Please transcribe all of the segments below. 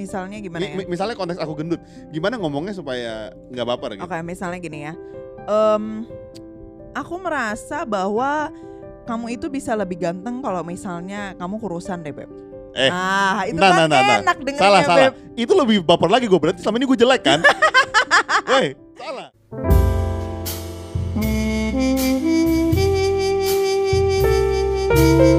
misalnya gimana Mi- ya? mi- misalnya konteks aku gendut, gimana ngomongnya supaya nggak baper gitu? Oke, misalnya gini ya. Em, aku merasa bahwa kamu itu bisa lebih ganteng kalau misalnya kamu kurusan deh, Beb. Eh, ah, itu nah, kan nah, nah, nah. enak dengernya, Salah, salah. Beb. Itu lebih baper lagi gue berarti selama ini gue jelek kan? Woi, salah. Beb,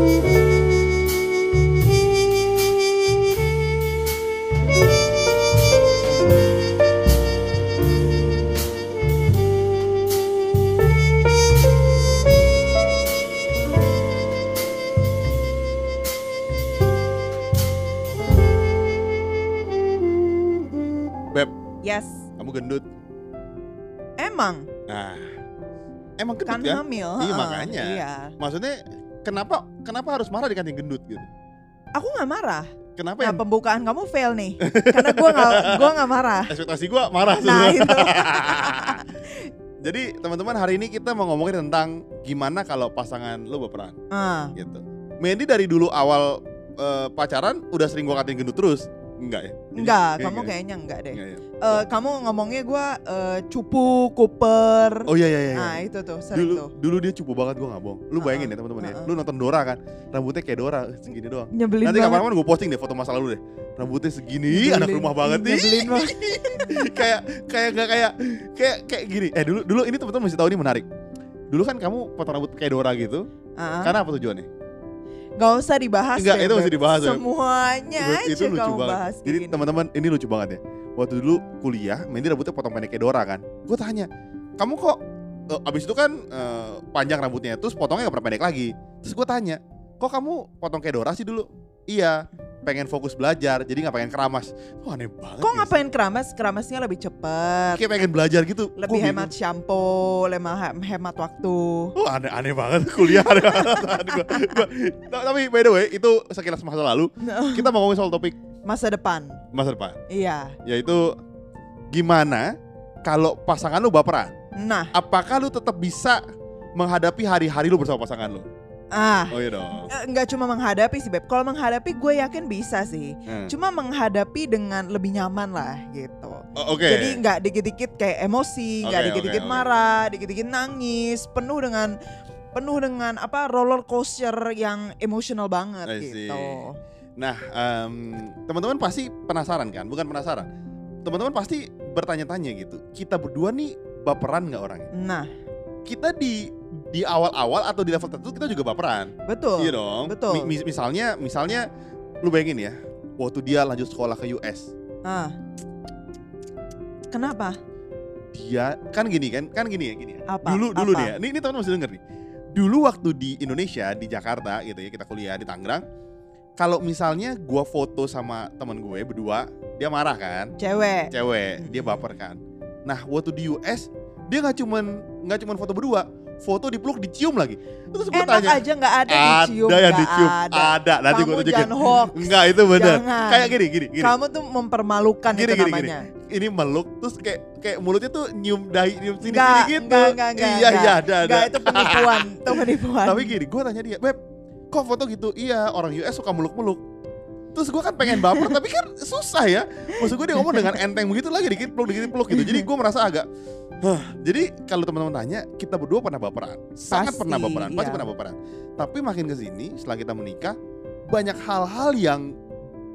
Kamu gendut. Emang Nah, emang gendut kan kan? hamil. Iya, heeh, makanya. Iya. Maksudnya kenapa kenapa harus marah dikatain gendut gitu? Aku nggak marah. Kenapa Nah, yang pembukaan kamu fail nih. Karena gua nggak gua nggak marah. ekspektasi gue marah Nah, itu. Jadi teman-teman hari ini kita mau ngomongin tentang gimana kalau pasangan lu berperan Ah, gitu. Mendy dari dulu awal eh, pacaran udah sering gua katain gendut terus. Enggak ya? enggak, Kayak kamu enggak ya? kayaknya enggak deh. Enggak ya? Eh, kamu ngomongnya gua eh, cupu, kuper. Oh iya iya iya. Nah, itu tuh sering dulu tuh. dulu dia cupu banget gua nggak bohong. Lu bayangin ya teman-teman ya. uh-uh. Lu nonton Dora kan, rambutnya kayak Dora segini doang. Nyebelin Nanti kapan-kapan gue posting deh foto masa lalu deh. Rambutnya segini, Nyebelin. anak rumah banget nih. Nyebelin banget. kayak kayak gak kayak kayak kayak gini. Eh dulu dulu ini teman-teman mesti tahu ini menarik. Dulu kan kamu potong rambut kayak Dora gitu. Ah, Karena apa tujuannya? Gak usah dibahas Enggak, deh, itu masih dibahas. Semuanya itu, aja itu lucu kamu banget. bahas Jadi teman-teman ini lucu banget ya. Waktu dulu kuliah, Mendy rambutnya potong pendek kayak Dora kan. Gue tanya, kamu kok eh, abis itu kan eh, panjang rambutnya, terus potongnya gak pernah pendek lagi. Terus gue tanya, kok kamu potong kayak Dora sih dulu? Iya, pengen fokus belajar, jadi nggak pengen keramas. Wah aneh banget. Kok ya. ngapain keramas? Keramasnya lebih cepet Kayak pengen belajar gitu. Lebih Gua hemat bingung. shampoo Lebih he- hemat waktu Oh aneh aneh banget kuliah aneh banget. Gua- gua- Ta- Tapi by the way itu sekilas masa lalu. Kita mau ngomongin soal topik Masa depan masa depan, Iya yaitu gimana kalau pasangan lu baperan. Nah apakah lu tetap bisa menghadapi hari-hari lu bersama pasangan lu? Ah Oh iya dong. eh, nggak cuma menghadapi sih Beb Kalau menghadapi gue yakin bisa sih Hmm. Cuma menghadapi dengan lebih nyaman lah gitu Oh, Oke. Jadi nggak dikit-dikit kayak emosi, nggak dikit-dikit oke, oke. marah, dikit-dikit nangis, penuh dengan penuh dengan apa roller coaster yang emosional banget I see. gitu. Nah, em, teman-teman pasti penasaran kan? Bukan penasaran. Teman-teman pasti bertanya-tanya gitu. Kita berdua nih baperan nggak orangnya? Nah, Kita di di awal-awal atau di level tertentu kita juga baperan. betul. Iya dong. betul. Mi- mis- misalnya, misalnya, lu bayangin ya, waktu dia lanjut sekolah ke US, Ah. Kenapa? dia kan gini kan, kan gini ya, gini ya. Apa? Dulu dulu Apa? nih ya, ini, ini teman-teman masih denger nih. Dulu waktu di Indonesia, di Jakarta gitu ya, kita kuliah di Tangerang. Kalau misalnya gua foto sama teman gue berdua, dia marah kan, Cewek. cewek, dia baper kan. Nah waktu di US, dia nggak cuman nggak cuman foto berdua, foto dipeluk dicium lagi. Terus gue Enak tanya, aja nggak ada dicium. ada yang nggak dicium, Ada. ada. Nanti gue tunjukin. Enggak itu bener. Jangan. Kayak gini, gini, gini. Kamu tuh mempermalukan Gini, itu gini, gini. namanya. Ini meluk, terus kayak kayak mulutnya tuh nyium dahi, nyium sini Nggak, sini gitu. nggak, nggak, nggak, iya, nggak. iya, ada, ada. Enggak, itu penipuan. itu penipuan. Tapi gini, gue tanya dia, Beb, kok foto gitu? Iya, orang US suka meluk-meluk. Terus gue kan pengen baper, tapi kan susah ya. Maksud gue dia ngomong dengan enteng begitu lagi, dikit peluk, dikit peluk gitu. Jadi gue merasa agak, Hah, jadi kalau teman-teman tanya, kita berdua pernah baperan, sangat Pasti, pernah baperan, pasti iya. pernah baperan. Tapi makin ke sini, setelah kita menikah, banyak hal-hal yang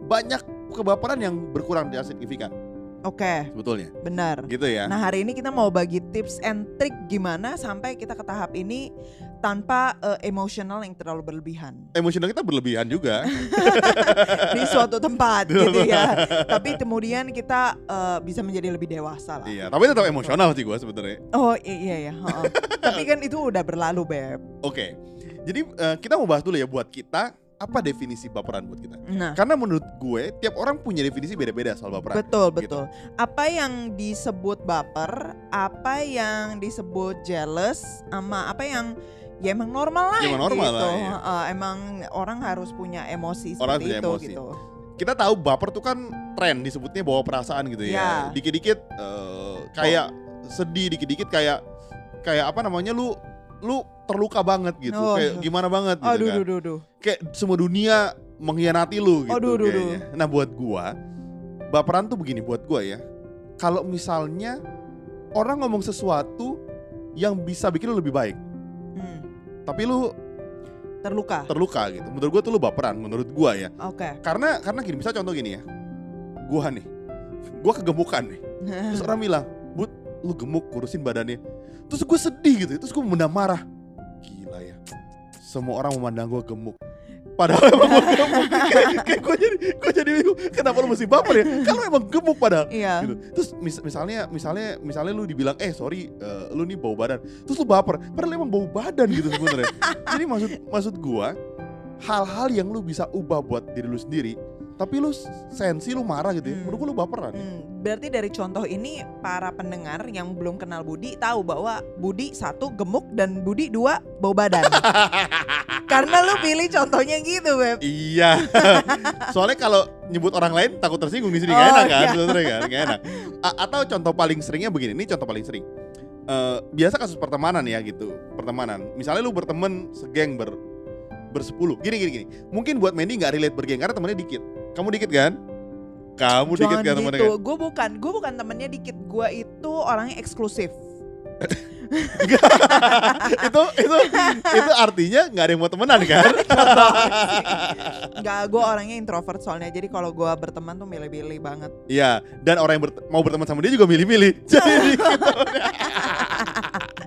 banyak kebaperan yang berkurang tidak signifikan, Oke, sebetulnya. benar. Gitu ya. Nah hari ini kita mau bagi tips and trick gimana sampai kita ke tahap ini tanpa eh, emosional yang terlalu berlebihan Emosional kita berlebihan juga. di suatu tempat gitu ya. Tapi kemudian kita eh, bisa menjadi lebih dewasa lah. iya, tapi tetap emosional sih gue sebenarnya. Oh i- iya ya. heeh. Tapi kan itu udah berlalu beb. Oke, jadi eh, kita mau bahas dulu ya buat kita apa definisi baperan buat kita. Nah Karena menurut gue tiap orang punya definisi beda-beda soal baperan. betul gitu. betul. Apa yang disebut baper, apa yang disebut jealous, sama apa yang ya emang normal lah. Ya, emang normal gitu. lah, iya. Heeh, emang orang harus punya emosi Orang seperti punya itu emosi. gitu. Kita tahu baper tuh kan tren disebutnya bawa perasaan gitu ya. Ya. Dikit-dikit eh, kayak sedih, dikit-dikit kayak kayak apa namanya lu lu terluka banget gitu. Oh, kayak iya. gimana banget gitu Aduh, kan. duh, duh, duh. Kayak semua dunia mengkhianati lu gitu Aduh, duh, duh. kayaknya. Nah, buat gua baperan tuh begini buat gue ya. Kalau misalnya orang ngomong sesuatu yang bisa bikin lu lebih baik, tapi lu terluka. terluka gitu. Menurut gue tuh lu baperan. Menurut gue ya. Oke. Karena karena gini, misal contoh gini ya. Gua nih, gua kegemukan nih. Terus orang bilang, Bud, lu gemuk kurusin badannya. Terus gue sedih gitu, terus gue mendam marah. Gila ya, semua orang memandang gue gemuk. Padahal emang gue gemuk. Kayak, kayak gue jadi, gue jadi bingung. Kenapa lu mesti baper ya? Kalau emang gemuk padahal. Iya. Gitu. Terus mis- misalnya, misalnya, misalnya lu dibilang, eh sorry, eh, lu nih bau badan. Terus lu baper. Padahal emang bau badan gitu sebenarnya. jadi maksud maksud gue, hal-hal yang lu bisa ubah buat diri lu sendiri, tapi lu sensi lu marah gitu ya. Hmm. Menurut gue lu baperan. Hmm, berarti dari contoh ini para pendengar yang belum kenal Budi tahu bahwa Budi satu gemuk dan Budi dua bau badan. Karena lu pilih contohnya gitu, Beb. Iya. Soalnya kalau nyebut orang lain takut tersinggung di sini Oh, enak kan, iya. kan, nggak enak. A- atau contoh paling seringnya begini, ini contoh paling sering. Eh, biasa kasus pertemanan ya gitu, pertemanan. Misalnya lu berteman segeng ber bersepuluh, gini gini gini. Mungkin buat Mandy nggak relate bergeng karena temennya dikit. Kamu dikit kan? Kamu dikit kan temennya gitu. Gue bukan, gue bukan temennya dikit. Gue itu orangnya eksklusif. itu itu itu artinya nggak ada yang mau temenan kan? Enggak, gue orangnya introvert soalnya. Jadi kalau gue berteman tuh milih-milih banget. Iya. Dan orang yang bert- mau berteman sama dia juga milih-milih. Jadi dikit.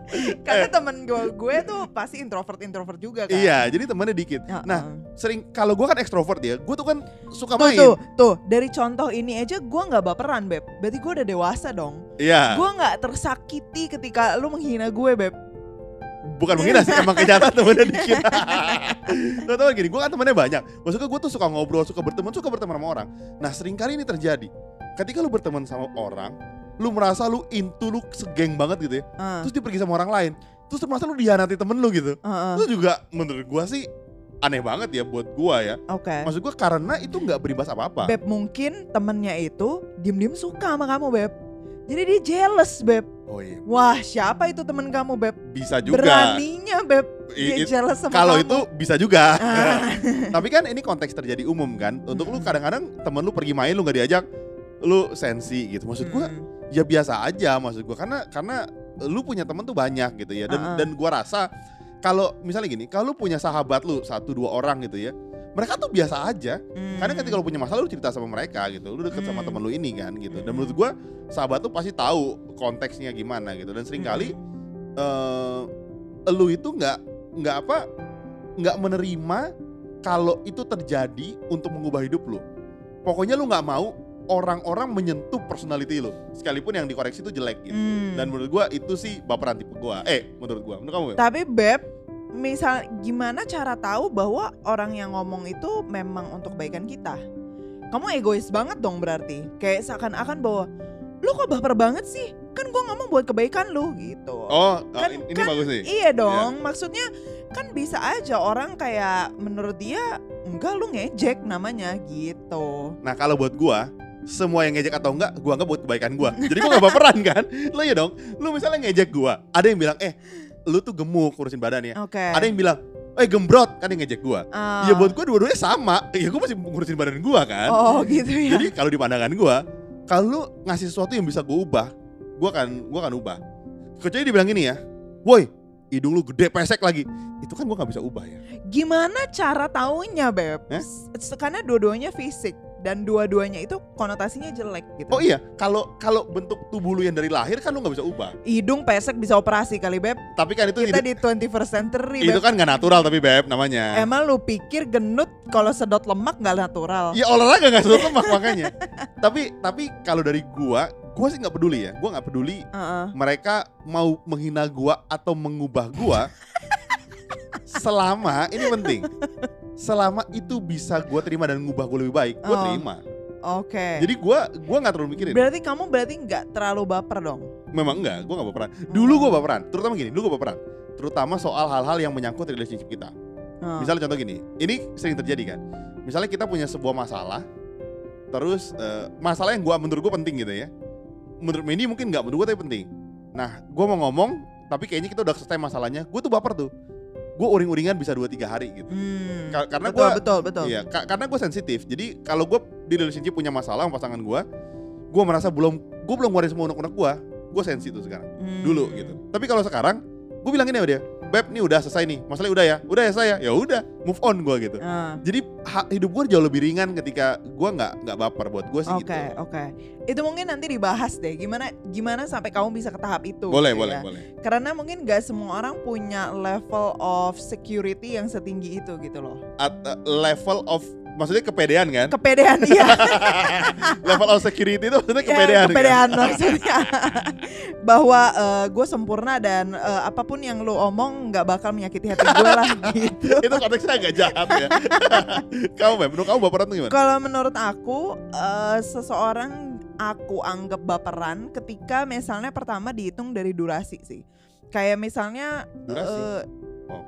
Karena temen gue, gue tuh pasti introvert-introvert juga kan. Eh. Iya, jadi temennya dikit. Ya, Nah, uh. sering kalau gue kan ekstrovert ya, gue tuh kan suka tuh, main. tuh, tuh, dari contoh ini aja gue nggak baperan, Beb. Berarti gue udah dewasa dong. Iya, Gue nggak tersakiti ketika lu menghina gue, Beb. bukan menghina sih, emang kenyataan temennya dikit. Tau gini, gue kan temennya banyak. Maksudnya gue tuh suka ngobrol, suka berteman, suka berteman sama orang. Nah, sering kali ini terjadi. Ketika lu berteman sama orang, lu merasa lu into, lu segeng banget gitu ya. Uh, Terus dia pergi sama orang lain. Terus merasa lu dihianati temen lu gitu. uh, uh. Itu juga menurut gue sih aneh banget ya buat gue ya. Oke. Maksud gue karena itu nggak berimbas apa-apa. Beb mungkin temennya itu diem-diem suka sama kamu, Beb. Jadi dia jealous, Beb. Oh iya, Wah, siapa itu temen kamu, Beb? bisa juga. Beraninya, Beb. Dia it- jealous sama Kalau itu bisa juga. Ah. Tapi kan ini konteks terjadi umum kan. Untuk lu kadang-kadang temen lu pergi main lu nggak diajak, lu sensi gitu. Maksud gua Hmm. Ya biasa aja maksud gua karena karena lu punya temen tuh banyak gitu ya. Dan Uh-uh. dan gua rasa kalau misalnya gini, kalau lu punya sahabat lu satu dua orang gitu ya, mereka tuh biasa aja. Hmm. Karena ketika lu punya masalah lu cerita sama mereka gitu. Lu deket sama Hmm. temen lu ini kan gitu. Dan Hmm. menurut gua sahabat tuh pasti tahu konteksnya gimana gitu. Dan sering kali Hmm. eh lu itu nggak nggak apa nggak menerima kalau itu terjadi untuk mengubah hidup lu. Pokoknya lu nggak mau orang-orang menyentuh personality lu, sekalipun yang dikoreksi itu jelek gitu. Hmm. Dan menurut gua itu sih baperan tipe gua. Eh, menurut gua. Menurut kamu? Beb? Tapi Beb, misal gimana cara tahu bahwa orang yang ngomong itu memang untuk kebaikan kita? Kamu egois banget dong berarti. Kayak seakan-akan bahwa lu kok baper banget sih? Kan gua ngomong buat kebaikan lu gitu. Oh, Kan- ini kan bagus nih. Iya dong, maksudnya kan bisa aja orang kayak menurut dia enggak lu ngejek namanya gitu. Nah, kalau buat gua semua yang ngejek atau enggak, gua anggap buat kebaikan gua. Jadi gua gak baperan kan? Lu ya dong. Lu misalnya ngejek gua, ada yang bilang, "Eh, lu tuh gemuk urusin badannya." Oke. Ada yang bilang, "Eh, gembrot." Kan yang ngejek gua. Ah. Ya buat gua dua-duanya sama. Ya gua masih ngurusin badan gua kan. Oh gitu ya. Jadi kalau di pandangan gua, kalau lu ngasih sesuatu yang bisa gua ubah, gua akan gua akan ubah. Kecuali dibilang gini ya, "Woi, hidung lu gede pesek lagi." Itu kan gua nggak bisa ubah ya. Gimana cara taunya Beb? Eh? Karena dua-duanya fisik dan dua-duanya itu konotasinya jelek gitu. Oh iya, kalau kalau bentuk tubuh lu yang dari lahir kan lu nggak bisa ubah. Hidung pesek bisa operasi kali Beb. Tapi kan itu Kita hidup- di 21st century itu Beb. kan nggak natural tapi beb namanya. Emang lu pikir genut kalau sedot lemak nggak natural? Ya olahraga nggak sedot lemak makanya. tapi tapi kalau dari gua, gua sih nggak peduli ya. Gua nggak peduli Heeh. mereka mau menghina gua atau mengubah gua selama ini penting. Selama itu bisa gua terima dan ngubah gua lebih baik gua Oh. terima. Oke. jadi gua gua nggak terlalu mikirin. Berarti kamu berarti nggak terlalu baper dong? memang enggak gua nggak baperan. Dulu gua baperan terutama gini dulu gua baperan. Terutama soal hal-hal yang menyangkut relationship kita. Oh. misalnya contoh gini ini sering terjadi kan. Misalnya kita punya sebuah masalah terus eh, masalah yang gua menurut gua penting gitu ya. Menurut Mandy mungkin nggak menurut gua tapi penting. Nah gua mau ngomong tapi kayaknya kita udah selesai masalahnya. Gua tuh baper tuh gue uring-uringan bisa 2-3 hari gitu. Hmm. Ka- karena gua- betul, betul. Iya, ka- karena gue sensitif. Jadi kalau gue di relationship punya masalah sama pasangan gue, gue merasa belum gue belum ngeluarin semua unek-unek gue, gue sensi tuh sekarang. Hmm. Dulu gitu. Tapi kalau sekarang, gue bilang gini sama dia, Beb, nih udah selesai nih, masalahnya udah ya, udah ya saya, ya udah, move on gue gitu. Ah. Jadi ha- hidup gue jauh lebih ringan ketika gue nggak nggak baper buat gue sih Oke, gitu. oke. Itu mungkin nanti dibahas deh. Gimana gimana sampai kamu bisa ke tahap itu. Boleh, gitu boleh, ya. boleh. Karena mungkin gak semua orang punya level of security yang setinggi itu gitu loh. At uh, level of maksudnya kepedean kan? Kepedean iya. level of security itu maksudnya Ya, kepedean. kan? kepedean maksudnya. Bahwa gue sempurna dan eh, apa pun yang lu omong nggak bakal menyakiti hati gue lah gitu. itu konteksnya agak jahat ya. kamu menurut kamu baperan tuh gimana? Kalau menurut aku eh, seseorang aku anggap baperan ketika misalnya pertama dihitung dari durasi sih. Kayak misalnya Durasi? eh, Oh.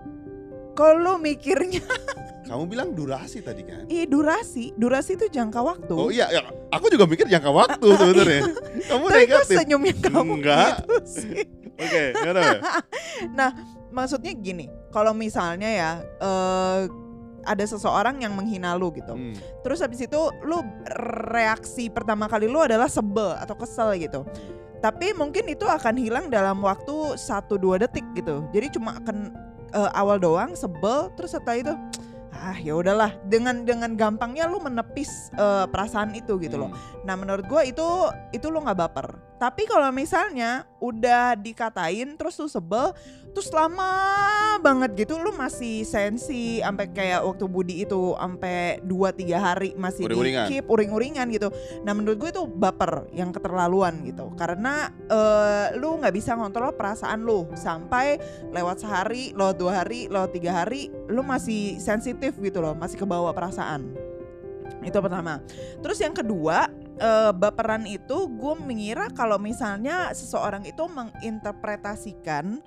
Kalau mikirnya Kamu bilang durasi tadi kan? Iya durasi, durasi itu jangka waktu. Oh iya, ya, aku juga mikir jangka waktu sebenarnya. Kamu Tapi negatif. senyumnya kamu Enggak. gitu sih? Oke, gimana Beb? Maksudnya gini, kalau misalnya ya eh, ada seseorang yang menghina lu gitu. Hmm. Terus habis itu lu reaksi pertama kali lu adalah sebel atau kesel gitu. Tapi mungkin itu akan hilang dalam waktu 1-2 detik gitu. Jadi cuma akan eh, awal doang sebel terus setelah itu ah ya udahlah dengan dengan gampangnya lu menepis eh, perasaan itu gitu loh. Hmm. Nah menurut gue itu itu lo nggak baper. Tapi kalau misalnya udah dikatain terus lu sebel, terus lama banget gitu lu masih sensi sampai kayak waktu Budi itu sampai 2-3 hari masih Uring-uringan. di keep uring-uringan gitu. Nah menurut gue itu baper yang keterlaluan gitu. Karena eh, lu nggak bisa ngontrol perasaan lu sampai lewat sehari, lewat dua hari, lewat tiga hari, lu masih sensitif gitu loh, masih kebawa perasaan. Itu pertama. Terus yang kedua, eh, baperan itu gue mengira kalau misalnya seseorang itu menginterpretasikan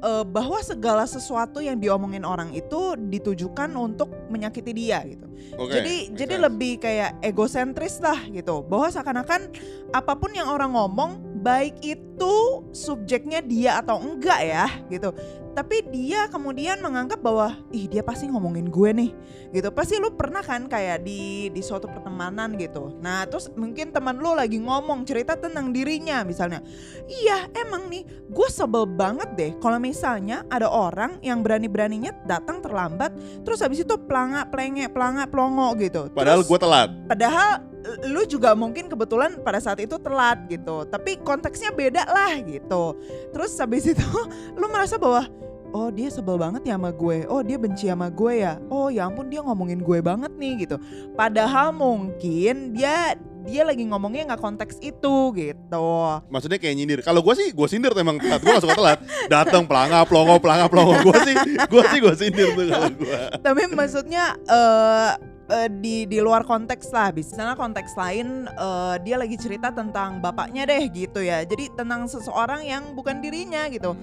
eh, bahwa segala sesuatu yang diomongin orang itu ditujukan untuk menyakiti dia gitu. Oke. jadi jadi sense. lebih kayak egosentris lah gitu. Bahwa seakan-akan apa pun yang orang ngomong baik itu subjeknya dia atau enggak ya gitu. Tapi dia kemudian menganggap bahwa ih dia pasti ngomongin gue nih gitu. Pasti lu pernah kan kayak di di suatu pertemanan gitu. Nah, terus mungkin teman lu lagi ngomong cerita tentang dirinya misalnya. Iya, emang nih gue sebel banget deh kalau misalnya ada orang yang berani-beraninya datang terlambat terus habis itu pelanga pelenge pelanga pelongo gitu. Padahal gue telat. padahal lu juga mungkin kebetulan pada saat itu telat gitu tapi konteksnya beda lah gitu terus habis itu lu merasa bahwa oh dia sebel banget ya sama gue oh dia benci sama gue ya oh ya ampun dia ngomongin gue banget nih gitu padahal mungkin dia dia lagi ngomongnya nggak konteks itu gitu Maksudnya kayak nyindir. Kalau gue sih, gue sindir tuh emang telat. Gue gak suka telat. Datang pelangap, pelongo, pelangap, pelongo. Gue sih, gue sih gue sindir tuh kalau gue. tapi maksudnya eh eh, di di luar konteks lah misalnya konteks lain eh, dia lagi cerita tentang bapaknya deh gitu ya. Jadi tentang seseorang yang bukan dirinya gitu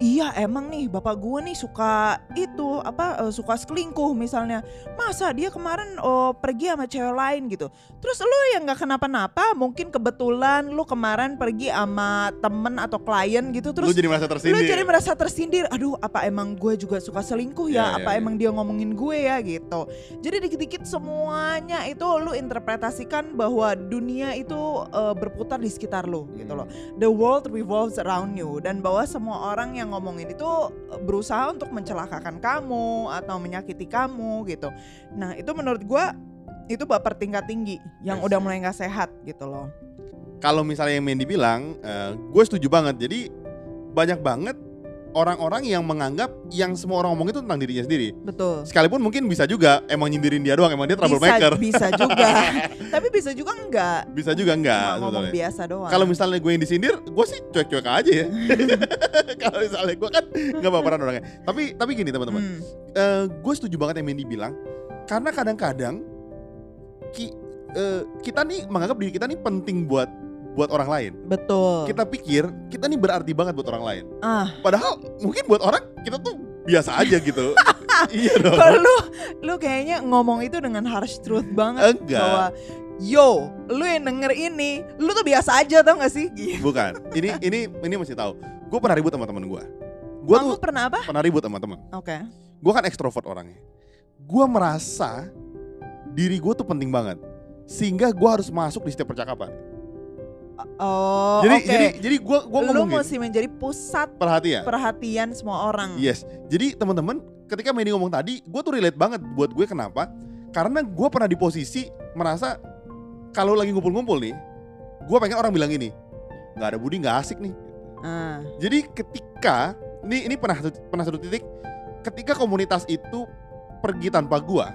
iya emang nih bapak gue nih suka itu apa eh, suka selingkuh misalnya masa dia kemarin oh pergi sama cewek lain gitu terus lu yang nggak kenapa-napa mungkin kebetulan lu kemarin pergi sama temen atau klien gitu terus Lu jadi merasa Lu tersindir. jadi merasa tersindir, aduh apa emang gue juga suka selingkuh ya, Iya, iya, apa iya. emang dia ngomongin gue ya gitu. Jadi dikit-dikit semuanya itu lu interpretasikan bahwa dunia itu eh, berputar di sekitar lu gitu loh. The world revolves around you dan bahwa semua orang yang ngomongin itu eh, berusaha untuk mencelakakan kamu atau menyakiti kamu gitu. Nah itu menurut gue itu baper tingkat tinggi yang I udah mulai nggak sehat gitu loh. Kalau misalnya yang Mandy bilang, gue setuju banget. Jadi banyak banget orang-orang yang menganggap yang semua orang ngomong itu tentang dirinya sendiri. Betul. Sekalipun mungkin bisa juga emang nyindirin dia doang, emang dia troublemaker. Bisa, bisa juga. Tapi bisa juga enggak. Bisa juga enggak Cuma ngomong biasa doang. Kalau misalnya gue yang disindir, gue sih cuek-cuek aja ya. Kalau misalnya gue kan nggak baperan orangnya. Tapi tapi gini teman-teman, Hmm, Eh, gue setuju banget yang Mandy bilang, karena kadang-kadang ki- eh, kita nih menganggap diri kita nih penting buat buat orang lain. betul. Kita pikir kita nih berarti banget buat orang lain. ah, Padahal mungkin buat orang kita tuh biasa aja gitu. iya dong. kalau lu lu kayaknya ngomong itu dengan harsh truth banget Enggak. bahwa yo, lu yang denger ini, lu tuh biasa aja tau gak sih? Gitu. Bukan. Ini ini ini mesti tahu. Gue pernah ribut sama teman gue. Gue tuh pernah apa? pernah ribut sama teman. Oke. gue kan ekstrovert orangnya. Gue merasa diri gue tuh penting banget, sehingga gue harus masuk di setiap percakapan. Oh, jadi, oke. jadi, jadi gue gue Lu ngomongin mesti menjadi pusat perhatian. perhatian semua orang. Yes. Jadi teman-teman, ketika Mandy ngomong tadi, gue tuh relate banget buat gue kenapa? Karena gue pernah di posisi merasa kalau lagi ngumpul-ngumpul nih, gue pengen orang bilang gini, nggak ada Budi nggak asik nih. Ah, Jadi ketika ini ini pernah pernah satu titik, ketika komunitas itu pergi tanpa gue,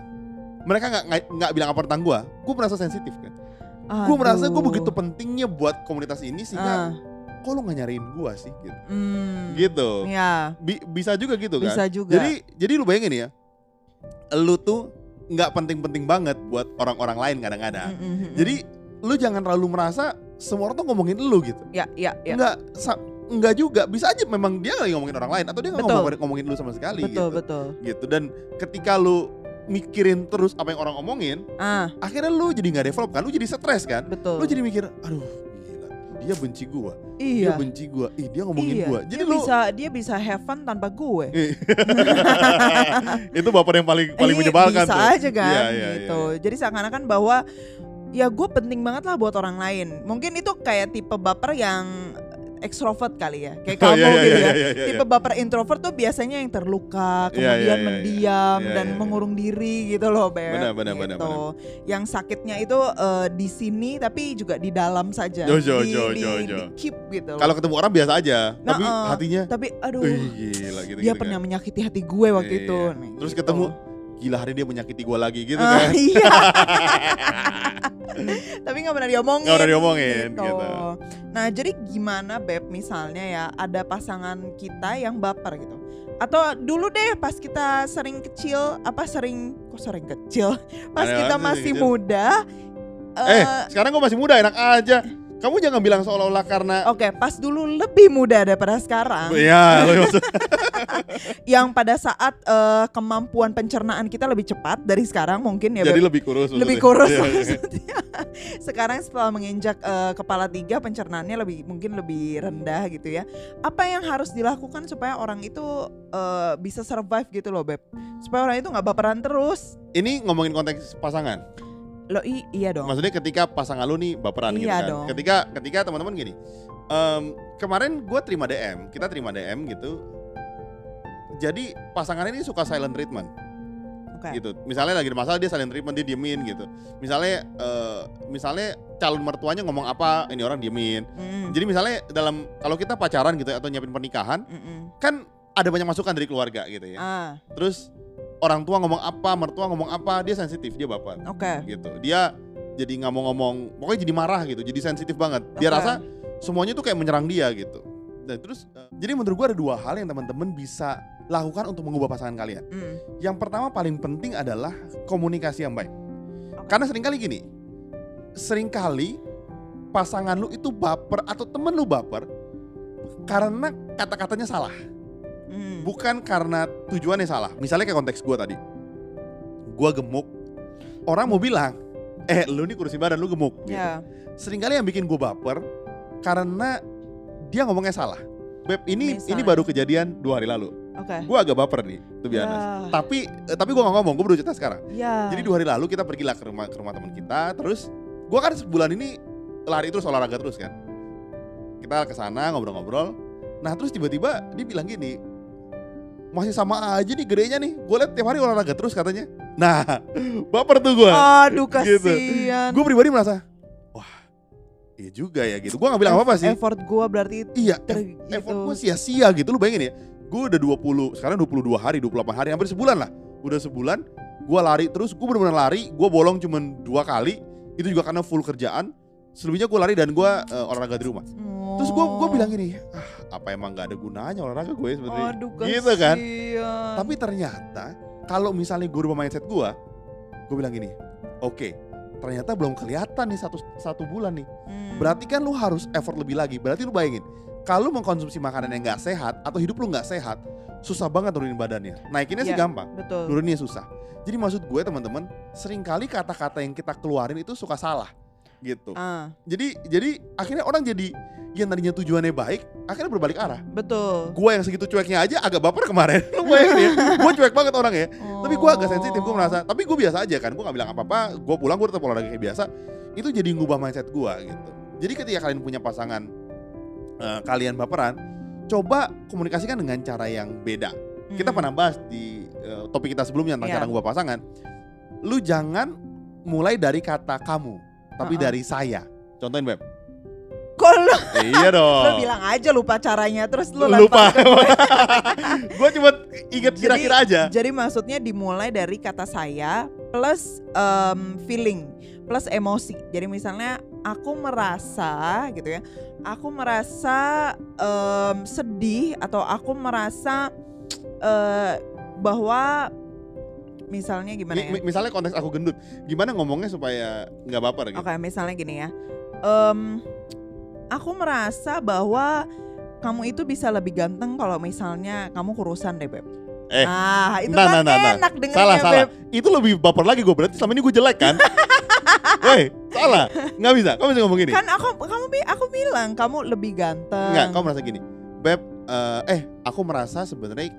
mereka nggak nggak- nggak bilang apa tentang gue, gue merasa sensitif kan. Gue merasa gue aduh. begitu pentingnya buat komunitas ini sehingga Ah, kok lu nggak nyariin gue sih gitu. hmm, Gitu. Ya, Bi- bisa juga gitu kan. bisa juga. Jadi jadi lu bayangin ya, lu tuh nggak penting-penting banget buat orang-orang lain kadang-kadang. Mm, mm, mm, mm. Jadi lu jangan terlalu merasa semua orang tuh ngomongin lu gitu. ya, ya, ya. Enggak enggak juga bisa aja memang dia lagi ngomongin orang lain atau dia nggak Betul. ngomongin, ngomongin lu sama sekali betul, gitu. betul. Gitu dan ketika lu mikirin terus apa yang orang omongin, Ah, akhirnya lu jadi nggak develop kan, lu jadi stres kan. betul. Lu jadi mikir, aduh gila, dia benci gua, dia iya. benci gua, ih dia ngomongin iya. gua. Jadi dia lu bisa dia bisa have fun tanpa gue. itu baper yang paling paling Iya, menyebalkan bisa tuh. aja kan Iya, iya, gitu. iya. Jadi seakan-akan bahwa ya gue penting banget lah buat orang lain. Mungkin itu kayak tipe baper yang ekstrovert kali ya, kayak Oh, kamu iya, iya, gitu iya, ya. iya, iya, Tipe baper introvert tuh biasanya yang terluka, Iya, iya, kemudian iya, mendiam iya, dan iya, iya. mengurung diri gitu loh, Beb. Benar, benar, benar, gitu. Yang sakitnya itu eh, di sini tapi juga di dalam saja. Jo, jo, di, jo, di- jo, di jo. keep gitu loh. Kalau ketemu orang biasa aja, tapi Nah, hatinya tapi aduh, Wih, gila gitu dia gitu pernah kan. menyakiti hati gue waktu Iya. itu. Nih, Terus gitu. ketemu gila hari dia menyakiti gua lagi gitu Ah, kan. iya. Tapi nggak pernah diomongin. Nggak pernah diomongin, gitu. Nah jadi gimana beb misalnya ya ada pasangan kita yang baper gitu. Atau dulu deh pas kita sering kecil apa sering kok sering kecil pas Ada kita masih kecil? muda. Eh, eh, sekarang gua masih muda enak aja. Kamu jangan bilang seolah-olah karena Oke, pas dulu lebih muda daripada sekarang. Iya, Yang pada saat eh, kemampuan pencernaan kita lebih cepat dari sekarang mungkin ya. jadi lebih kurus. lebih maksudnya. kurus Iya, iya. Sekarang setelah menginjak eh, kepala tiga pencernaannya lebih mungkin lebih rendah gitu ya. Apa yang harus dilakukan supaya orang itu eh, bisa survive gitu loh beb? Supaya orang itu nggak baperan terus. Ini ngomongin konteks pasangan. Lo i- iya dong. Maksudnya ketika pasangan lu nih baperan gitu Iya kan. dong. Ketika ketika teman-teman gini. em, kemarin gue terima DM, kita terima DM gitu. Jadi pasangan ini suka silent treatment. Oke. gitu. Misalnya lagi ada masalah dia silent treatment dia diemin gitu. Misalnya eh, misalnya calon mertuanya ngomong apa ini orang diemin. Mm, Jadi misalnya dalam kalau kita pacaran gitu atau nyiapin pernikahan mm, mm. kan ada banyak masukan dari keluarga gitu ya. Ah, Terus orang tua ngomong apa, mertua ngomong apa, dia sensitif, dia baper oke. gitu. Dia jadi nggak mau ngomong, pokoknya jadi marah gitu, jadi sensitif banget. Dia rasa semuanya tuh kayak menyerang dia gitu. Dan terus eh, jadi menurut gua ada dua hal yang teman-teman bisa lakukan untuk mengubah pasangan kalian. Mm, Yang pertama paling penting adalah komunikasi yang baik. Oke. Karena sering kali gini, sering kali pasangan lu itu baper atau temen lu baper karena kata-katanya salah, mm. bukan karena tujuannya salah. Misalnya kayak konteks gua tadi, gua gemuk, orang mau bilang, eh lu nih kurusin badan lu gemuk. Gitu. Ya. Seringkali yang bikin gua baper karena dia ngomongnya salah. Beb ini ini Misalnya. baru kejadian dua hari lalu. Oke. Gua agak baper nih, tuh Ya. Tapi eh, tapi gua nggak ngomong, gua baru cerita sekarang. Ya. Jadi dua hari lalu kita pergilah ke rumah ke rumah teman kita, terus gua kan sebulan ini lari terus olahraga terus kan. Kita ke sana ngobrol-ngobrol. Nah, terus tiba-tiba dia bilang gini, masih sama aja nih gedenya nih. Gue liat tiap hari olahraga terus katanya. Nah, baper tuh gua. Aduh Gitu. kasihan. Gue pribadi merasa, wah, iya juga ya gitu. Gua nggak bilang apa-apa sih. Effort gua berarti Iya, ter, eff- effort gitu. gue sia-sia gitu. Lu bayangin ya, gue udah 20, sekarang 22 hari, 28 hari, hampir sebulan lah. Udah sebulan, gue lari terus, gue bener-bener lari, gue bolong cuman dua kali, itu juga karena full kerjaan. Selebihnya gue lari dan gue eh, olahraga di rumah. Terus gue gue Oh. bilang gini, ah apa emang gak ada gunanya olahraga gue sebenarnya. Aduh Gitu kan? Tapi ternyata kalau misalnya gue rubah mindset gue, gue bilang gini, oke, ternyata belum kelihatan nih satu satu bulan nih. Hmm. Berarti kan lu harus effort lebih lagi. Berarti lu bayangin, kalau mengkonsumsi makanan yang nggak sehat atau hidup lu nggak sehat, susah banget turunin badannya. Naikinnya sih Iya. gampang, betul. turunnya susah. Jadi maksud gue teman-teman, sering kali kata-kata yang kita keluarin itu suka salah gitu. Ah, Jadi jadi akhirnya orang jadi yang tadinya tujuannya baik akhirnya berbalik arah. Betul. Gue yang segitu cueknya aja agak baper kemarin. Lu bayangin ya, gue cuek banget orangnya. Tapi gue agak sensitif, gue Oh. merasa. Tapi gue biasa aja kan, gue gak bilang apa-apa. Gue pulang, gue tetap olahraga kayak biasa. Itu jadi ngubah mindset gue gitu. Jadi ketika kalian punya pasangan, eh, kalian baperan, coba komunikasikan dengan cara yang beda. Kita Hmm. pernah bahas di eh, topik kita sebelumnya tentang Iya. cara ngubah pasangan. Lu jangan mulai dari kata kamu, tapi Uh-uh. dari saya. Contohin Beb. Kok lu, iya dong. lu bilang aja lupa caranya terus lu Lupa. gue. gue cuma inget kira-kira aja. Jadi maksudnya dimulai dari kata saya plus em, feeling plus emosi. Jadi misalnya aku merasa gitu ya, aku merasa em, sedih atau aku merasa eh, bahwa misalnya gimana Mi- ya? mi- misalnya konteks aku gendut, gimana ngomongnya supaya nggak baper gitu? Oke, misalnya gini ya. Em, aku merasa bahwa kamu itu bisa lebih ganteng kalau misalnya kamu kurusan deh, Beb. Eh, nah, itu nah, kan nah, nah, nah. enak dengernya, Salah, salah. Beb. Itu lebih baper lagi gue berarti selama ini gue jelek kan? Woi, salah. Nggak bisa. Kamu bisa ngomong gini. Kan aku kamu aku bilang kamu lebih ganteng. Nggak, kamu merasa gini. Beb, eh, eh, aku merasa sebenarnya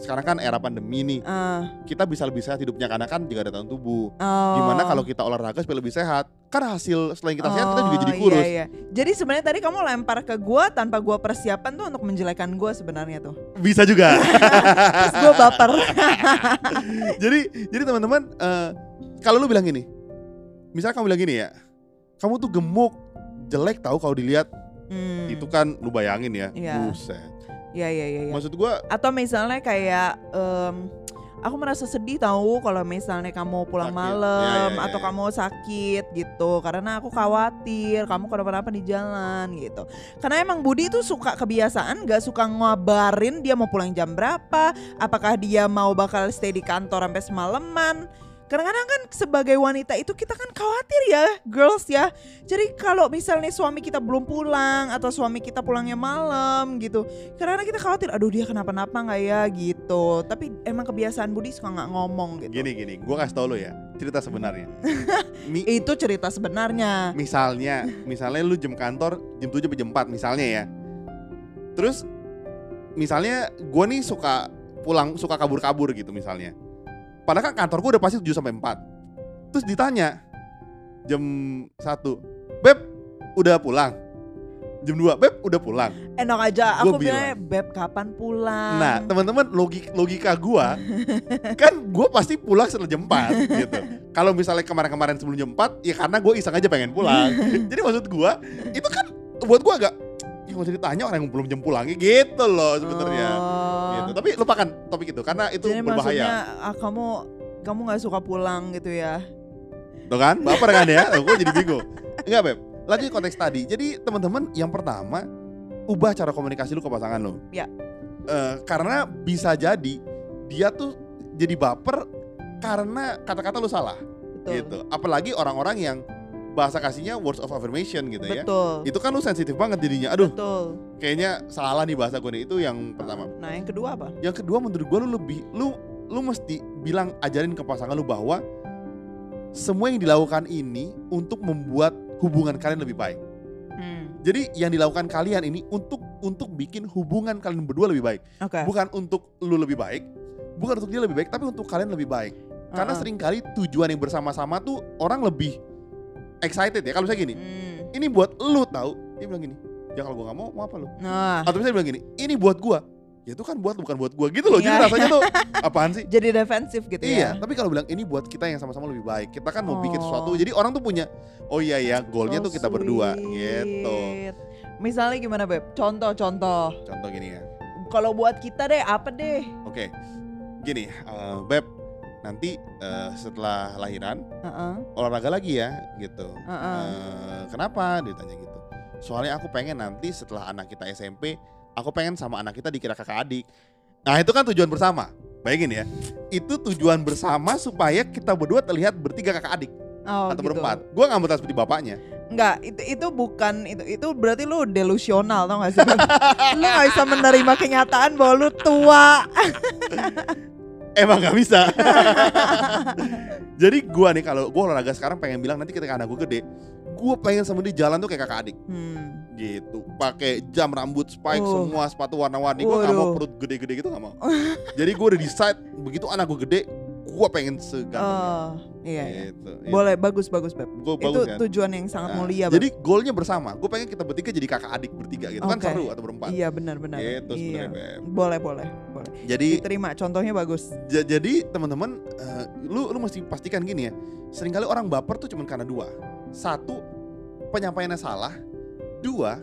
sekarang kan era pandemi nih, Eh, kita bisa lebih sehat hidupnya karena kan juga ada tahun tubuh. oh. Gimana kalau kita olahraga supaya lebih sehat? Kan hasil selain kita sehat kita juga Oh, jadi iya, kurus. iya. Jadi sebenarnya tadi kamu lempar ke gua tanpa gua persiapan tuh untuk menjelekan gua sebenarnya tuh. Bisa juga. Terus gua baper. jadi jadi teman-teman eh, kalau lu bilang gini misalnya kamu bilang gini ya kamu tuh gemuk jelek tahu kalau dilihat Hmm, itu kan lu bayangin ya Iya. buset Iya iya iya. iya. maksud gua Atau misalnya kayak em, aku merasa sedih tahu kalau misalnya kamu pulang Sakit. malam Ya, ya, ya, atau ya. kamu sakit gitu karena aku khawatir kamu kenapa-napa di jalan gitu. Karena emang Budi itu suka kebiasaan gak suka ngabarin dia mau pulang jam berapa, apakah dia mau bakal stay di kantor sampai semalaman. Kadang-kadang kan sebagai wanita itu kita kan khawatir ya girls ya. Jadi kalau misalnya suami kita belum pulang atau suami kita pulangnya malam gitu karena kita khawatir, aduh dia kenapa-napa nggak ya gitu. Tapi emang kebiasaan Budi suka nggak ngomong gitu. gini gini gua kasih tau lu ya cerita sebenarnya Mi- Itu cerita sebenarnya. misalnya misalnya lu jam kantor jam 7 sampai jam 4 misalnya ya terus misalnya gua nih suka pulang suka kabur-kabur gitu misalnya padahal kan kantor gua udah pasti 7 sampai 4 terus ditanya jam 1 beb udah pulang? Jam 2 beb udah pulang. Enak aja Gua aku bilangnya beb kapan pulang. nah teman-teman logik logika gua kan gua pasti pulang setelah jam 4 gitu. Kalau misalnya kemarin-kemarin sebelum jam 4 ya karena gue iseng aja pengen pulang. Jadi maksud gua itu kan buat gua agak ya nggak usah ditanya orang yang belum jam pulangnya gitu loh sebenarnya. Oh. Gitu. Tapi lupakan topik itu karena itu Jadi berbahaya. maksudnya ah, kamu kamu nggak suka pulang gitu ya? Tuh kan? Baper kan ya? Gue jadi bingung. Enggak beb. Lanjut konteks tadi. Jadi teman-teman yang pertama ubah cara komunikasi lu ke pasangan lo Ya. Eh, karena bisa jadi dia tuh jadi baper karena kata-kata lu salah. Betul. gitu. Apalagi orang-orang yang bahasa kasihnya words of affirmation gitu ya Betul. itu kan lu sensitif banget jadinya aduh Betul. kayaknya salah nih bahasa gue nih itu yang pertama Nah, yang kedua apa? yang kedua menurut gue lu lebih lu lu mesti bilang ajarin ke pasangan lu bahwa semua yang dilakukan ini untuk membuat hubungan kalian lebih baik Hmm. jadi yang dilakukan kalian ini untuk untuk bikin hubungan kalian berdua lebih baik Oke. bukan untuk lu lebih baik bukan untuk dia lebih baik tapi untuk kalian lebih baik karena Uh-uh. sering kali tujuan yang bersama-sama tuh orang lebih excited ya kalau saya gini Hmm. ini buat lu tahu dia bilang gini ya kalau gua nggak mau mau apa lu Nah, atau misalnya bilang gini ini buat gua ya itu kan buat bukan buat gua gitu loh jadi Iya. rasanya tuh apaan sih jadi defensif gitu iya ya. tapi kalau bilang ini buat kita yang sama-sama lebih baik kita kan mau bikin Oh. sesuatu jadi orang tuh punya oh iya ya goalnya So tuh kita berdua gitu sweet. Misalnya gimana, Beb? Contoh-contoh. contoh gini ya Kalau buat kita deh, apa deh? oke gini eh, beb nanti eh, setelah lahiran Heeh. olahraga lagi ya gitu Heeh. Eh, kenapa ditanya gitu soalnya aku pengen nanti setelah anak kita SMP aku pengen sama anak kita dikira kakak adik nah itu kan tujuan bersama bayangin ya itu tujuan bersama supaya kita berdua terlihat bertiga kakak adik Oh, atau gitu. berempat gue nggak mau seperti bapaknya Enggak, itu itu bukan itu itu berarti lu delusional tau gak sih? lu gak bisa menerima kenyataan bahwa lu tua. emang nggak bisa. Jadi gue nih kalau gue olahraga sekarang pengen bilang nanti ketika anak gue gede gue pengen sama dia jalan tuh kayak kakak adik. Hmm. gitu. Pakai jam rambut spike Oh. semua sepatu warna-warni. Gue gak mau perut gede-gede gitu gak mau. Jadi gue udah decide begitu anak gue gede gue pengen seganteng Oh, iya, iya. gitu Boleh bagus bagus Beb. gue Itu bagus kan tujuan yang sangat Nah, mulia, Beb. jadi goalnya bersama gue pengen kita bertiga jadi kakak adik bertiga gitu kan Oke. seru atau berempat Iya benar-benar. gitu iya. Beb. Boleh boleh boleh. jadi Diterima. Contohnya bagus. Ja- jadi teman-teman eh, lu lu mesti pastikan gini ya sering kali orang baper tuh cuma karena dua satu penyampaiannya salah dua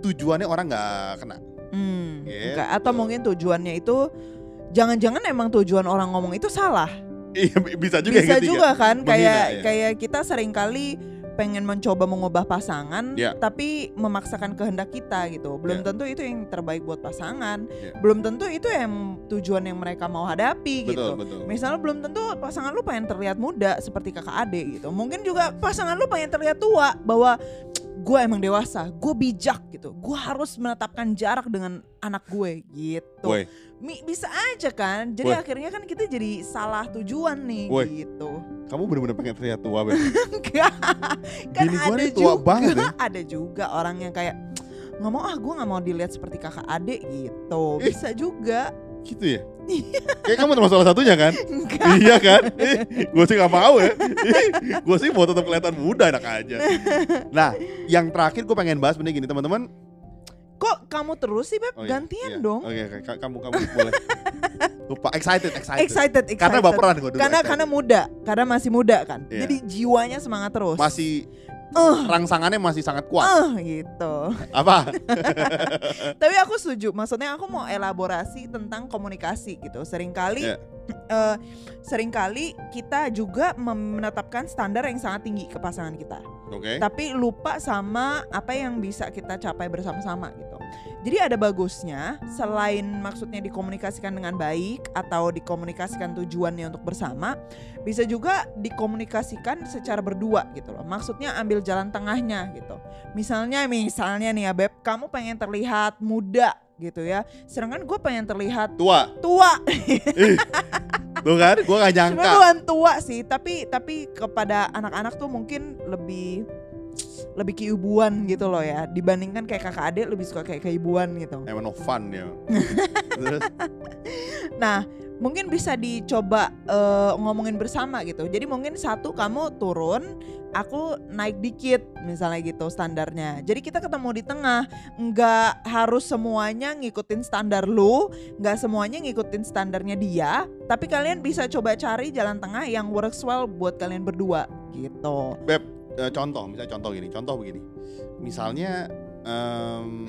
tujuannya orang nggak kena Hmm. Gitu. Enggak. Atau mungkin tujuannya itu jangan-jangan emang tujuan orang ngomong itu salah. iya bi- bisa juga Bisa yang ketiga. juga kan Menghina, kayak ya. kayak kita sering kali pengen mencoba mengubah pasangan Ya. tapi memaksakan kehendak kita gitu. Belum Ya. tentu itu yang terbaik buat pasangan. Ya. Belum tentu itu yang tujuan yang mereka mau hadapi gitu. betul betul Misalnya belum tentu pasangan lu pengen terlihat muda seperti kakak adik gitu. Mungkin juga pasangan lu pengen terlihat tua bahwa gue emang dewasa, gue bijak gitu. Gue harus menetapkan jarak dengan anak gue gitu. Woi. Mi- bisa aja kan. Jadi Woi. akhirnya kan kita jadi salah tujuan nih Woi. gitu. kamu bener-bener pengen terlihat tua Beb. Enggak. kan Bini ada nih tua juga, banget ya. ada juga orang yang kayak nggak mau ah gue nggak mau dilihat seperti kakak adik gitu. Ih. Bisa juga. Gitu ya kayak kamu termasuk salah satunya kan Enggak. iya kan gue sih gak mau ya gue sih mau tetap kelihatan muda enak aja nah yang terakhir gue pengen bahas bener gini teman-teman Kok kamu terus sih Beb? Oh iya, Gantian iya. dong. Oke, ka- kamu kamu boleh. Lupa excited, excited. Excited, excited. Karena baperan gue dulu. karena excited. karena muda, karena masih muda kan. Iya. Jadi jiwanya semangat terus. masih Eh, rangsangannya masih sangat kuat. eh, gitu. Apa? Tapi aku setuju. Maksudnya aku mau elaborasi tentang komunikasi gitu. Seringkali Iya. eh, sering kali kita juga menetapkan standar yang sangat tinggi ke pasangan kita. Oke. Tapi lupa sama apa yang bisa kita capai bersama-sama gitu. Jadi ada bagusnya selain maksudnya dikomunikasikan dengan baik atau dikomunikasikan tujuannya untuk bersama, bisa juga dikomunikasikan secara berdua gitu loh. Maksudnya ambil jalan tengahnya gitu. Misalnya misalnya nih ya Beb, kamu pengen terlihat muda gitu ya. Sedangkan gue pengen terlihat Tua. tua. Tuh kan? Gue gak nyangka. bukan tua sih, tapi tapi kepada anak-anak tuh mungkin lebih lebih keibuan gitu loh ya dibandingkan kayak kakak adik lebih suka kayak keibuan gitu. Emang no fun ya. Nah mungkin bisa dicoba eh, ngomongin bersama gitu. Jadi mungkin satu kamu turun, aku naik dikit misalnya gitu standarnya. Jadi kita ketemu di tengah, nggak harus semuanya ngikutin standar lu, nggak semuanya ngikutin standarnya dia. Tapi kalian bisa coba cari jalan tengah yang works well buat kalian berdua gitu. Beb, eh, contoh, misalnya contoh gini, contoh begini. Misalnya em,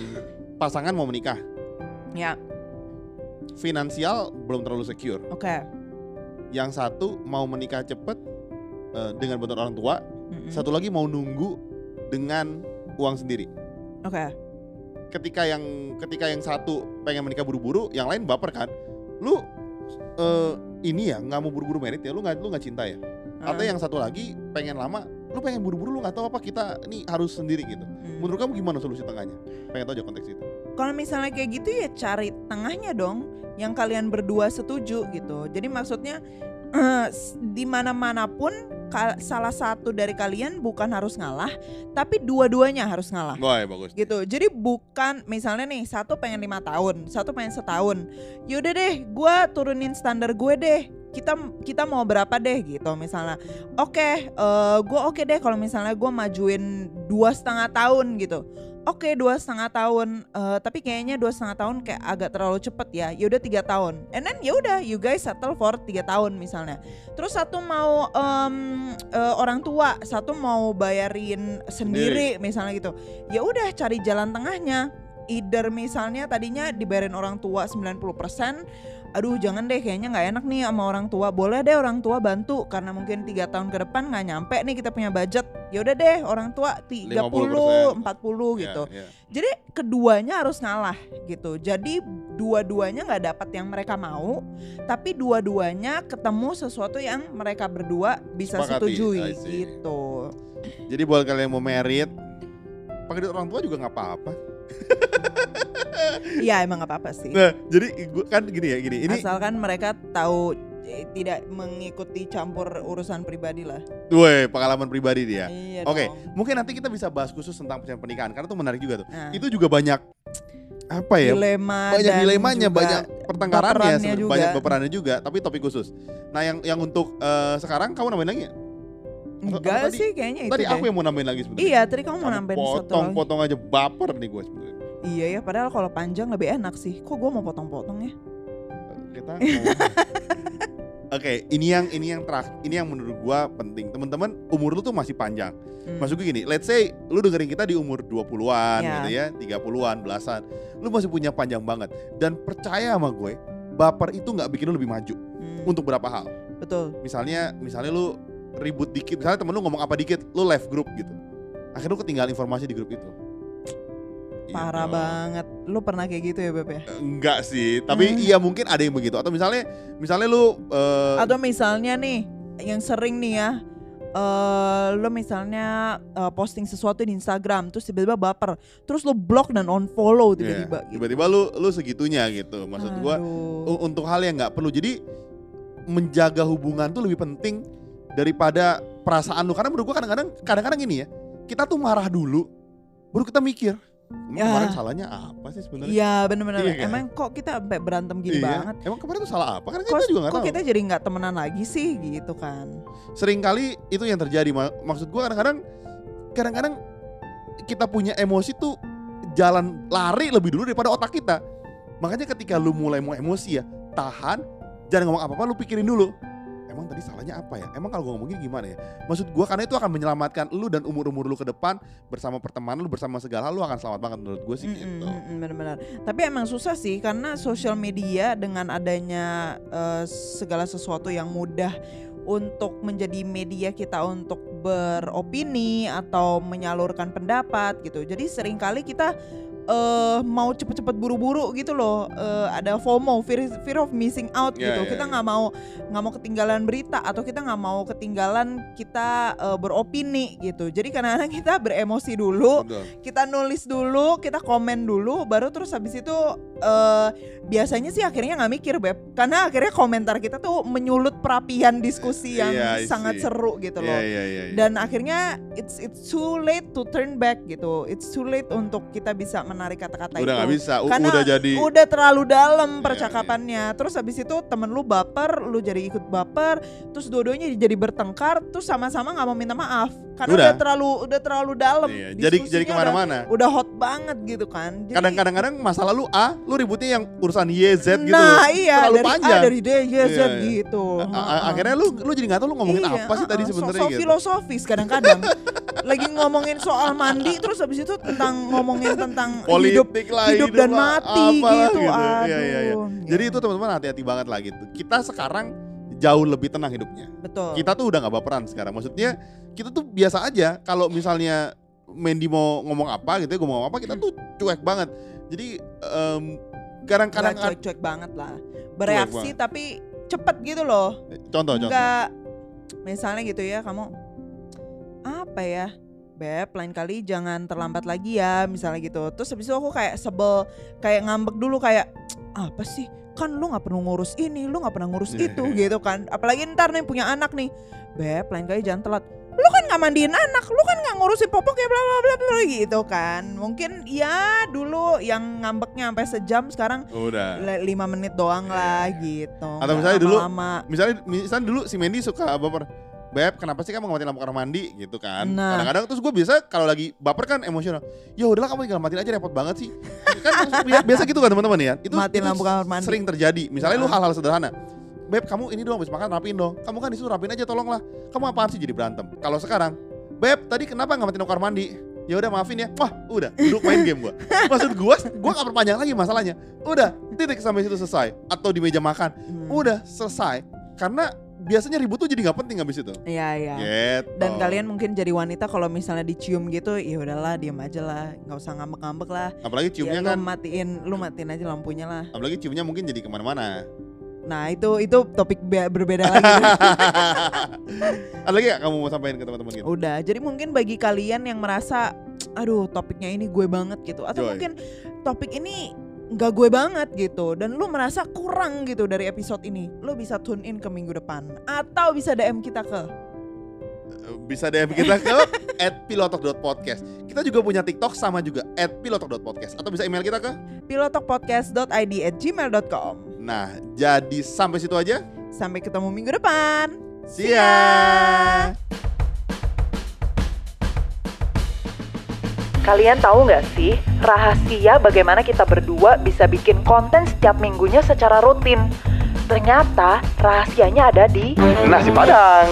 pasangan mau menikah, Ya, finansial belum terlalu secure. oke. Yang satu mau menikah cepet eh, dengan bantuan orang tua, Mm-mm. satu lagi mau nunggu dengan uang sendiri. Oke. ketika yang ketika yang satu pengen menikah buru-buru, yang lain baper kan. Lu eh, ini ya nggak mau buru-buru merit ya, lu nggak lu nggak cinta ya. Atau Ah, yang satu lagi pengen lama, lu pengen buru-buru lu nggak tahu apa kita ini harus sendiri gitu. mm. Menurut kamu gimana solusi tengahnya? Pengen tahu aja konteks itu. Kalau misalnya kayak gitu ya cari tengahnya dong yang kalian berdua setuju gitu. Jadi maksudnya eh, di mana-mana pun ka- salah satu dari kalian bukan harus ngalah, tapi dua-duanya harus ngalah. Wah, bagus. gitu jadi bukan misalnya nih satu pengen lima tahun satu pengen setahun yaudah deh gue turunin standar gue deh kita kita mau berapa deh gitu misalnya oke eh gue oke deh kalau misalnya gue majuin dua setengah tahun gitu. Oke dua setengah tahun eh, tapi kayaknya dua setengah tahun kayak agak terlalu cepet ya yaudah tiga tahun. And then yaudah you guys settle for tiga tahun misalnya. Terus satu mau em, eh, orang tua satu mau bayarin sendiri, misalnya gitu. Ya udah cari jalan tengahnya either misalnya tadinya dibayarin orang tua 90% aduh jangan deh kayaknya nggak enak nih sama orang tua. Boleh deh orang tua bantu karena mungkin tiga tahun ke depan nggak nyampe nih kita punya budget. Ya udah deh orang tua 30 40 gitu. Ya, ya. jadi keduanya harus ngalah gitu. Jadi dua-duanya nggak dapat yang mereka mau tapi dua-duanya ketemu sesuatu yang mereka berdua bisa Sepakati, setujui gitu. Jadi buat kalian yang mau merit, pakai duit orang tua juga nggak apa-apa. Iya emang nggak apa-apa sih Nah, jadi gua kan gini ya, gini. Ini asalkan mereka tahu eh, tidak mengikuti campur urusan pribadi lah. Woi, pengalaman pribadi dia. Iya Oke, dong. mungkin nanti kita bisa bahas khusus tentang pernikahan karena itu menarik juga tuh. Nah, Itu juga banyak apa ya? dilema banyak dilemanya, banyak pertengkarannya, juga. banyak baperannya juga, tapi topik khusus. Nah, yang yang untuk eh, sekarang kamu nambahin lagi? Enggak tadi- sih kayaknya itu Tadi deh. aku yang mau nambahin lagi sebenarnya. Iya, tadi kamu mau nambahin satu potong, lagi. potong aja baper nih gue sebenarnya. Iya ya, padahal kalau panjang lebih enak sih. Kok gue mau potong-potong ya? Kita Oke, ini yang ini yang terakhir, ini yang menurut gua penting. Teman-teman, umur lu tuh masih panjang. Hmm. Maksud gue gini, let's say lu dengerin kita di umur 20-an Ya. gitu ya, 30-an, belasan. Lu masih punya panjang banget. Dan percaya sama gue, baper itu nggak bikin lu lebih maju Hmm, untuk berapa hal. betul. Misalnya, misalnya lu ribut dikit, misalnya temen lu ngomong apa dikit, lu left grup gitu. Akhirnya lu ketinggalan informasi di grup itu. Parah Gitu. banget. Lu pernah kayak gitu ya, Beb ya? Enggak sih, tapi Hmm. iya mungkin ada yang begitu. Atau misalnya, misalnya lu eh, Atau misalnya nih, yang sering nih ya, eh lo misalnya eh, posting sesuatu di Instagram, terus tiba-tiba baper, terus lo block dan unfollow iya, tiba-tiba. gitu. tiba-tiba lu lu segitunya gitu. Maksud gua Aduh. u- untuk hal yang nggak perlu. Jadi menjaga hubungan tuh lebih penting daripada perasaan lu. Karena menurut gua kadang-kadang kadang-kadang gini ya, kita tuh marah dulu, baru kita mikir, emang Ya. kemarin salahnya apa sih sebenarnya? Iya bener-bener. Iya kan? Emang kok kita sampai berantem gini Iya. banget? Emang kemarin tuh salah apa? Karena Kok, kita juga nggak kok tahu. kita jadi nggak temenan lagi sih gitu kan? Sering kali itu yang terjadi. Ma- Maksud gua kadang-kadang kadang-kadang kita punya emosi tuh jalan lari lebih dulu daripada otak kita. Makanya ketika lu mulai mau emosi ya, tahan, jangan ngomong apa-apa, lu pikirin dulu. Emang tadi salahnya apa ya? Emang kalau gue ngomongin gimana ya? Maksud gua karena itu akan menyelamatkan lu dan umur-umur lu ke depan bersama pertemanan lu bersama segala lu akan selamat banget menurut gue sih Mm-mm, gitu. mm-mm, benar-benar. Tapi emang susah sih karena sosial media dengan adanya eh, segala sesuatu yang mudah untuk menjadi media kita untuk beropini atau menyalurkan pendapat gitu. Jadi sering kali kita eh mau cepet-cepet buru-buru gitu loh. Eh, ada FOMO, fear, fear of missing out Ya, gitu. ya, kita ya. nggak mau nggak mau ketinggalan berita atau kita nggak mau ketinggalan kita eh, beropini gitu. Jadi kadang-kadang kita beremosi dulu Betul. kita nulis dulu, kita komen dulu, baru terus habis itu eh biasanya sih akhirnya nggak mikir beb, karena akhirnya komentar kita tuh menyulut perapian diskusi yang I sangat seru gitu Iya loh. iya iya. iya. Dan akhirnya it's it's too late to turn back gitu, it's too late untuk kita bisa menarik kata-kata udah itu. nggak bisa, u- Karena udah jadi Udah terlalu dalam Iya, percakapannya. Terus habis itu temen lu baper, lu jadi ikut baper, terus dua-duanya jadi bertengkar, terus sama-sama nggak mau minta maaf karena Udah. udah, terlalu udah terlalu dalam. Iya, jadi jadi ke mana-mana. Udah, udah hot banget gitu kan. Kadang-kadang kadang masalah lu A, lu ributnya yang urusan Y, Z gitu. Nah iya Terlalu dari panjang. A dari D Y Z Iya. gitu. A- akhirnya lu lu jadi nggak tahu lu ngomongin Iya, apa sih tadi heeh, sebenarnya so, gitu. filosofis kadang-kadang. Lagi ngomongin soal mandi terus habis itu tentang ngomongin tentang hidup lah, hidup dan lah, mati apalah gitu. Aduh. Iya, iya, iya. Jadi itu teman-teman hati-hati banget lah gitu. Kita sekarang jauh lebih tenang hidupnya. betul. Kita tuh udah nggak baperan sekarang. Maksudnya kita tuh biasa aja kalau misalnya Mandy mau ngomong apa gitu ya, gue mau ngomong apa kita tuh cuek banget. Jadi em, kadang-kadang cuek-cuek banget lah. Bereaksi tapi cepet gitu loh. contoh contoh. Enggak misalnya gitu ya kamu apa ya? Beb, lain kali jangan terlambat lagi ya, misalnya gitu. Terus habis itu aku kayak sebel, kayak ngambek dulu kayak apa sih? Kan lu nggak perlu ngurus ini, lu nggak pernah ngurus Iya, itu iya. gitu kan. Apalagi ntar nih punya anak nih. Beb, lain kali jangan telat. Lu kan nggak mandiin anak, lu kan nggak ngurusin popoknya bla bla bla bla gitu kan. Mungkin ya dulu yang ngambeknya sampai sejam sekarang Udah. lima menit doang Iya, lah iya. gitu. Atau misalnya dulu lama-lama. Misalnya misalnya dulu si Mandy suka baper. Beb, kenapa sih kamu ngamatin lampu kamar mandi gitu kan? Nah. Kadang-kadang terus gue biasa kalau lagi baper kan emosional. Ya udahlah kamu tinggal matiin aja repot banget sih. kan bi- biasa gitu kan teman-teman ya. Itu Matiin itu lampu kamar mandi. Sering terjadi. Misalnya lu Nah. hal-hal sederhana. Beb, kamu ini dong habis makan rapiin dong. Kamu kan disuruh rapiin aja tolonglah. Kamu apaan sih jadi berantem? Kalau sekarang, Beb, tadi kenapa nggak matiin kamar mandi? Ya udah maafin ya. Wah, udah duduk main game gua. Maksud gua, gua gak perpanjang lagi masalahnya. Udah, titik sampai situ selesai. Atau di meja makan, Hmm. udah selesai. Karena biasanya ribut tuh jadi nggak penting habis itu. Iya iya. Gitu. Dan kalian mungkin jadi wanita kalau misalnya dicium gitu, ya udahlah diam aja lah, nggak usah ngambek-ngambek lah. apalagi ciumnya ya, kan, lu matiin, lu matiin aja lampunya lah. apalagi ciumnya mungkin jadi ke mana-mana. Nah itu itu topik be- berbeda lagi. Ada lagi gak kamu mau sampaikan ke teman-teman gitu? Udah, jadi mungkin bagi kalian yang merasa, aduh topiknya ini gue banget gitu, atau Joy. mungkin topik ini nggak gue banget gitu dan lu merasa kurang gitu dari episode ini, lu bisa tune in ke minggu depan atau bisa DM kita ke bisa DM kita ke @pilotok.podcast. Kita juga punya TikTok sama juga @pilotok.podcast atau bisa email kita ke. pilotokpodcast.id at gmail.com. Nah, jadi sampai situ aja. Sampai ketemu minggu depan. See ya. Kalian tahu nggak sih rahasia bagaimana kita berdua bisa bikin konten setiap minggunya secara rutin? Ternyata rahasianya ada di Nasi Padang.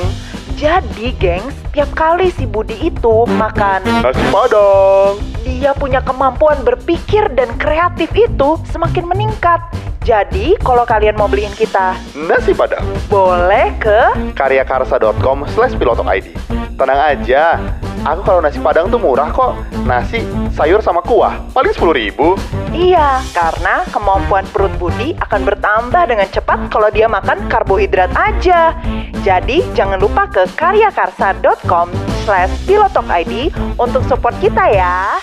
Jadi, gengs, tiap kali si Budi itu makan, Nasi Padang. dia punya kemampuan berpikir dan kreatif itu semakin meningkat. Jadi, kalau kalian mau beliin kita, Nasi Padang. boleh ke karyakarsa.com slash pilotok ID. Tenang aja, aku kalau nasi padang tuh murah kok. Nasi, sayur sama kuah, paling 10 ribu. Iya, karena kemampuan perut Budi akan bertambah dengan cepat kalau dia makan karbohidrat aja. Jadi, jangan lupa ke karyakarsa.com pilotokid untuk support kita ya.